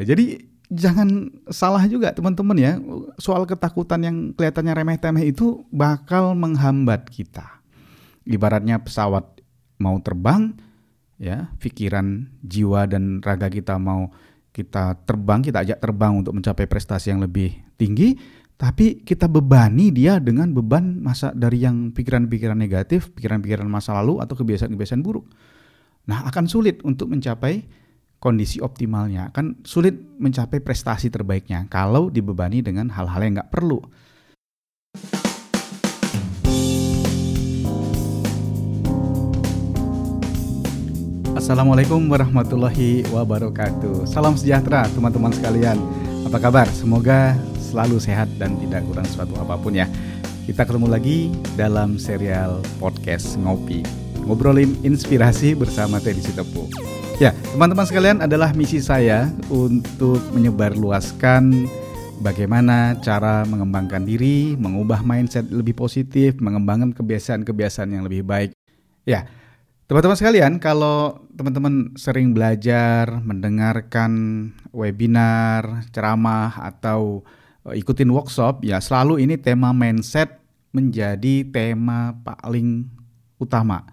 Ya, jadi jangan salah juga teman-teman ya soal ketakutan yang kelihatannya remeh-temeh itu bakal menghambat kita. Ibaratnya pesawat mau terbang ya, pikiran, jiwa dan raga kita mau kita terbang, kita ajak terbang untuk mencapai prestasi yang lebih tinggi, tapi kita bebani dia dengan beban masa dari yang pikiran-pikiran negatif, pikiran-pikiran masa lalu atau kebiasaan-kebiasaan buruk. Nah, akan sulit untuk mencapai kondisi optimalnya akan sulit mencapai prestasi terbaiknya kalau dibebani dengan hal-hal yang nggak perlu. Assalamualaikum warahmatullahi wabarakatuh. Salam sejahtera teman-teman sekalian. Apa kabar? Semoga selalu sehat dan tidak kurang suatu apa pun ya. Kita ketemu lagi dalam serial podcast Ngopi. Ngobrolin inspirasi bersama Teddy Sitepu. Ya, teman-teman sekalian adalah misi saya untuk menyebarluaskan bagaimana cara mengembangkan diri, mengubah mindset lebih positif, mengembangkan kebiasaan-kebiasaan yang lebih baik. Ya, teman-teman sekalian, kalau teman-teman sering belajar, mendengarkan webinar, ceramah, atau eh, ikutin workshop, ya selalu ini tema mindset menjadi tema paling utama.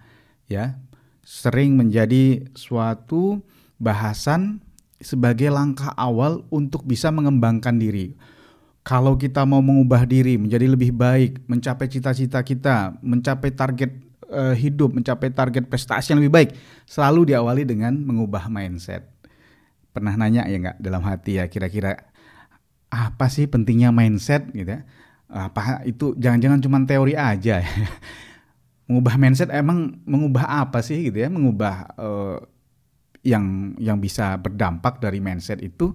Ya, sering menjadi suatu bahasan sebagai langkah awal untuk bisa mengembangkan diri. Kalau kita mau mengubah diri menjadi lebih baik, mencapai cita-cita kita, mencapai target uh, hidup, mencapai target prestasi yang lebih baik, selalu diawali dengan mengubah mindset. Pernah nanya ya nggak dalam hati ya kira-kira apa sih pentingnya mindset gitu ya? Apa itu jangan-jangan cuma teori aja ya? Mengubah mindset emang mengubah apa sih gitu ya? Mengubah uh, yang yang bisa berdampak dari mindset itu?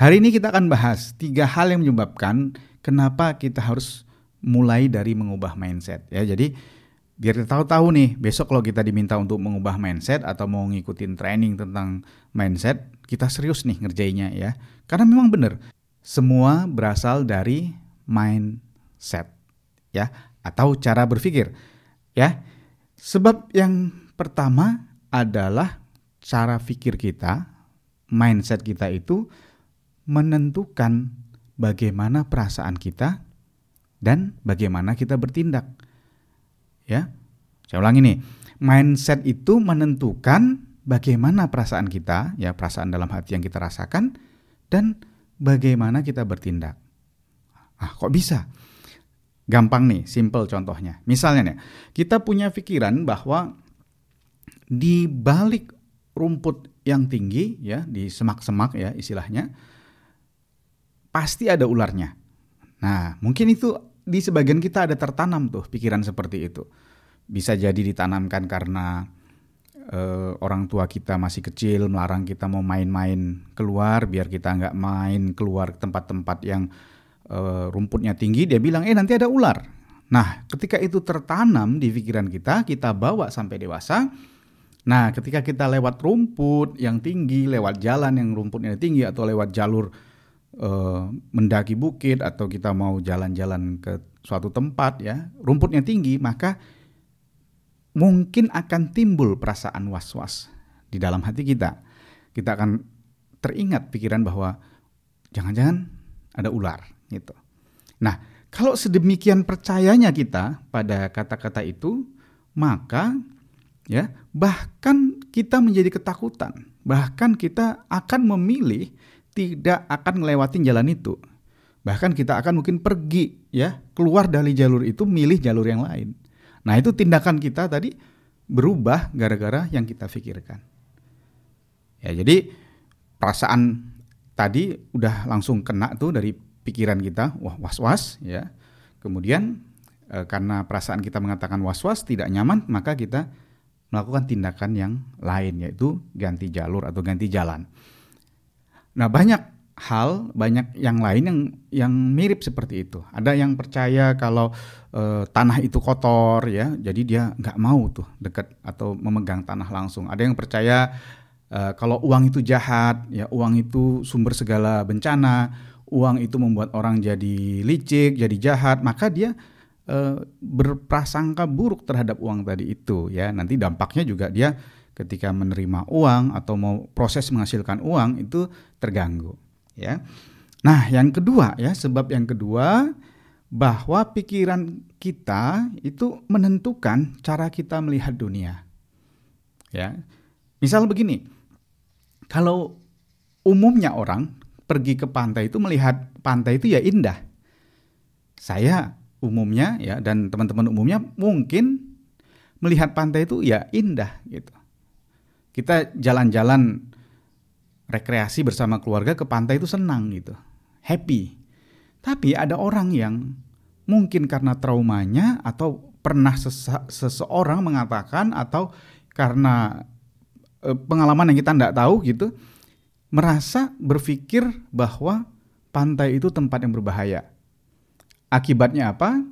Hari ini kita akan bahas tiga hal yang menyebabkan kenapa kita harus mulai dari mengubah mindset ya. Jadi biar kita tahu-tahu nih besok kalau kita diminta untuk mengubah mindset atau mau ngikutin training tentang mindset kita serius nih ngerjainnya ya. Karena memang benar semua berasal dari mindset ya atau cara berpikir. Ya. Sebab yang pertama adalah cara pikir kita, mindset kita itu menentukan bagaimana perasaan kita dan bagaimana kita bertindak. Ya. Saya ulangi nih. Mindset itu menentukan bagaimana perasaan kita, ya perasaan dalam hati yang kita rasakan dan bagaimana kita bertindak. Ah, kok bisa? Gampang nih, simple contohnya. Misalnya nih, kita punya pikiran bahwa di balik rumput yang tinggi ya, di semak-semak ya istilahnya, pasti ada ularnya. Nah, mungkin itu di sebagian kita ada tertanam tuh pikiran seperti itu. Bisa jadi ditanamkan karena uh, orang tua kita masih kecil melarang kita mau main-main keluar biar kita nggak main keluar ke tempat-tempat yang uh, rumputnya tinggi, dia bilang, eh nanti ada ular. Nah, ketika itu tertanam di pikiran kita, kita bawa sampai dewasa. Nah, ketika kita lewat rumput yang tinggi, lewat jalan yang rumputnya tinggi, atau lewat jalur uh, mendaki bukit, atau kita mau jalan-jalan ke suatu tempat, ya, rumputnya tinggi, maka mungkin akan timbul perasaan was-was di dalam hati kita. Kita akan teringat pikiran bahwa jangan-jangan ada ular gitu. Nah, kalau sedemikian percayanya kita pada kata-kata itu, maka ya bahkan kita menjadi ketakutan, bahkan kita akan memilih tidak akan melewati jalan itu. Bahkan kita akan mungkin pergi ya, keluar dari jalur itu milih jalur yang lain. Nah, itu tindakan kita tadi berubah gara-gara yang kita pikirkan. Ya, jadi perasaan tadi udah langsung kena tuh dari pikiran kita wah was-was ya. Kemudian e, karena perasaan kita mengatakan was-was tidak nyaman, maka kita melakukan tindakan yang lain yaitu ganti jalur atau ganti jalan. Nah, banyak hal, banyak yang lain yang yang mirip seperti itu. Ada yang percaya kalau e, tanah itu kotor ya, jadi dia nggak mau tuh dekat atau memegang tanah langsung. Ada yang percaya e, kalau uang itu jahat, ya uang itu sumber segala bencana uang itu membuat orang jadi licik, jadi jahat, maka dia e, berprasangka buruk terhadap uang tadi itu ya. Nanti dampaknya juga dia ketika menerima uang atau mau proses menghasilkan uang itu terganggu ya. Nah, yang kedua ya, sebab yang kedua bahwa pikiran kita itu menentukan cara kita melihat dunia. Ya. Misal begini. Kalau umumnya orang pergi ke pantai itu melihat pantai itu ya indah. Saya umumnya ya dan teman-teman umumnya mungkin melihat pantai itu ya indah gitu. Kita jalan-jalan rekreasi bersama keluarga ke pantai itu senang gitu. Happy. Tapi ada orang yang mungkin karena traumanya atau pernah seseorang mengatakan atau karena e, pengalaman yang kita tidak tahu gitu merasa berpikir bahwa pantai itu tempat yang berbahaya. Akibatnya apa?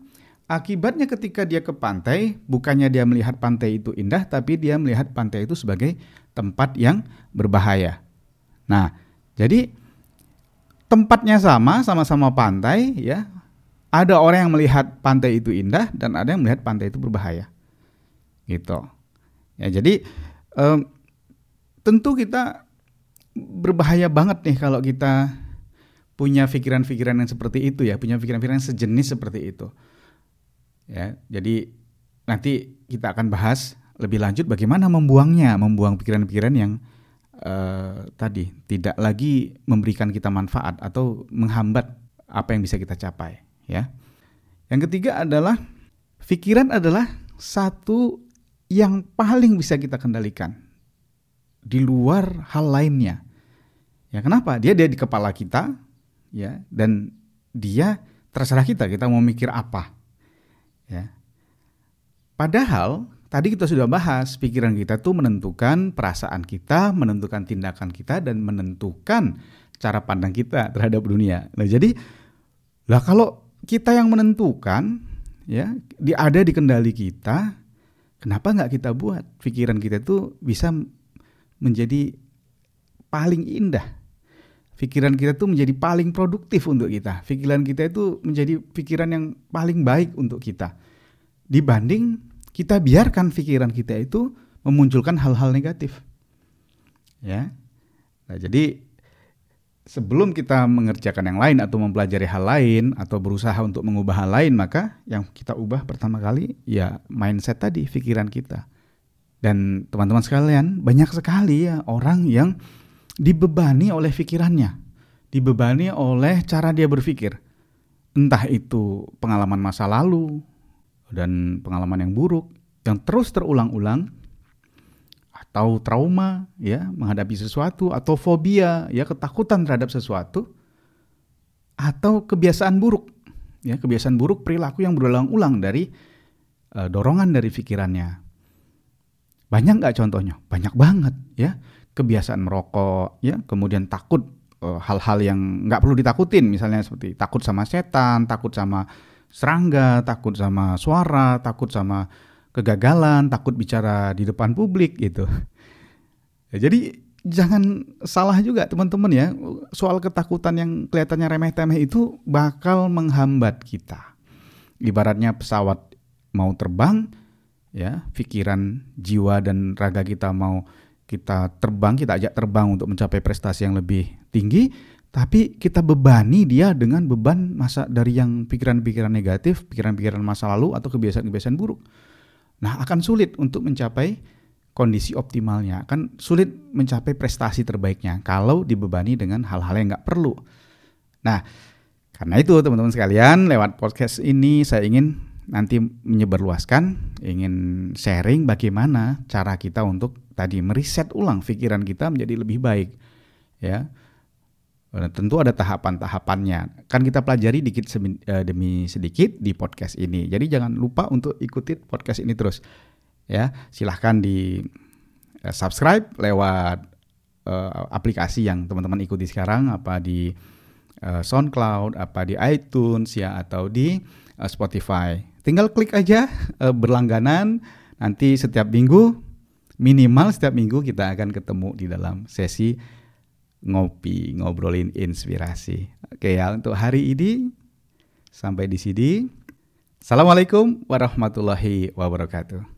Akibatnya ketika dia ke pantai, bukannya dia melihat pantai itu indah, tapi dia melihat pantai itu sebagai tempat yang berbahaya. Nah, jadi tempatnya sama, sama-sama pantai, ya. Ada orang yang melihat pantai itu indah dan ada yang melihat pantai itu berbahaya. Gitu. Ya, jadi um, tentu kita berbahaya banget nih kalau kita punya pikiran-pikiran yang seperti itu ya, punya pikiran-pikiran sejenis seperti itu. Ya, jadi nanti kita akan bahas lebih lanjut bagaimana membuangnya, membuang pikiran-pikiran yang uh, tadi tidak lagi memberikan kita manfaat atau menghambat apa yang bisa kita capai, ya. Yang ketiga adalah pikiran adalah satu yang paling bisa kita kendalikan di luar hal lainnya. Ya kenapa? Dia dia di kepala kita, ya, dan dia terserah kita kita mau mikir apa. Ya. Padahal tadi kita sudah bahas pikiran kita tuh menentukan perasaan kita, menentukan tindakan kita dan menentukan cara pandang kita terhadap dunia. Nah, jadi lah kalau kita yang menentukan ya, di ada di kendali kita, kenapa nggak kita buat pikiran kita tuh bisa menjadi paling indah pikiran kita tuh menjadi paling produktif untuk kita. Pikiran kita itu menjadi pikiran yang paling baik untuk kita. Dibanding kita biarkan pikiran kita itu memunculkan hal-hal negatif. Ya. Nah, jadi sebelum kita mengerjakan yang lain atau mempelajari hal lain atau berusaha untuk mengubah hal lain, maka yang kita ubah pertama kali ya mindset tadi, pikiran kita. Dan teman-teman sekalian, banyak sekali ya orang yang dibebani oleh pikirannya, dibebani oleh cara dia berpikir. Entah itu pengalaman masa lalu dan pengalaman yang buruk yang terus terulang-ulang atau trauma ya menghadapi sesuatu atau fobia ya ketakutan terhadap sesuatu atau kebiasaan buruk ya kebiasaan buruk perilaku yang berulang-ulang dari uh, dorongan dari pikirannya banyak nggak contohnya? Banyak banget ya kebiasaan merokok, ya, kemudian takut uh, hal-hal yang nggak perlu ditakutin, misalnya seperti takut sama setan, takut sama serangga, takut sama suara, takut sama kegagalan, takut bicara di depan publik gitu. Ya, jadi jangan salah juga teman-teman ya, soal ketakutan yang kelihatannya remeh-temeh itu bakal menghambat kita. Ibaratnya pesawat mau terbang, ya, pikiran, jiwa dan raga kita mau kita terbang, kita ajak terbang untuk mencapai prestasi yang lebih tinggi, tapi kita bebani dia dengan beban masa dari yang pikiran-pikiran negatif, pikiran-pikiran masa lalu atau kebiasaan-kebiasaan buruk. Nah, akan sulit untuk mencapai kondisi optimalnya, akan sulit mencapai prestasi terbaiknya kalau dibebani dengan hal-hal yang nggak perlu. Nah, karena itu teman-teman sekalian, lewat podcast ini saya ingin nanti menyebarluaskan, ingin sharing bagaimana cara kita untuk tadi meriset ulang pikiran kita menjadi lebih baik ya. Dan tentu ada tahapan-tahapannya. Kan kita pelajari dikit eh, demi sedikit di podcast ini. Jadi jangan lupa untuk ikuti podcast ini terus ya. Silahkan di eh, subscribe lewat uh, aplikasi yang teman-teman ikuti sekarang apa di uh, SoundCloud apa di iTunes ya atau di Spotify tinggal klik aja uh, berlangganan nanti setiap minggu minimal setiap minggu kita akan ketemu di dalam sesi ngopi, ngobrolin inspirasi. Oke ya, untuk hari ini sampai di sini. Assalamualaikum warahmatullahi wabarakatuh.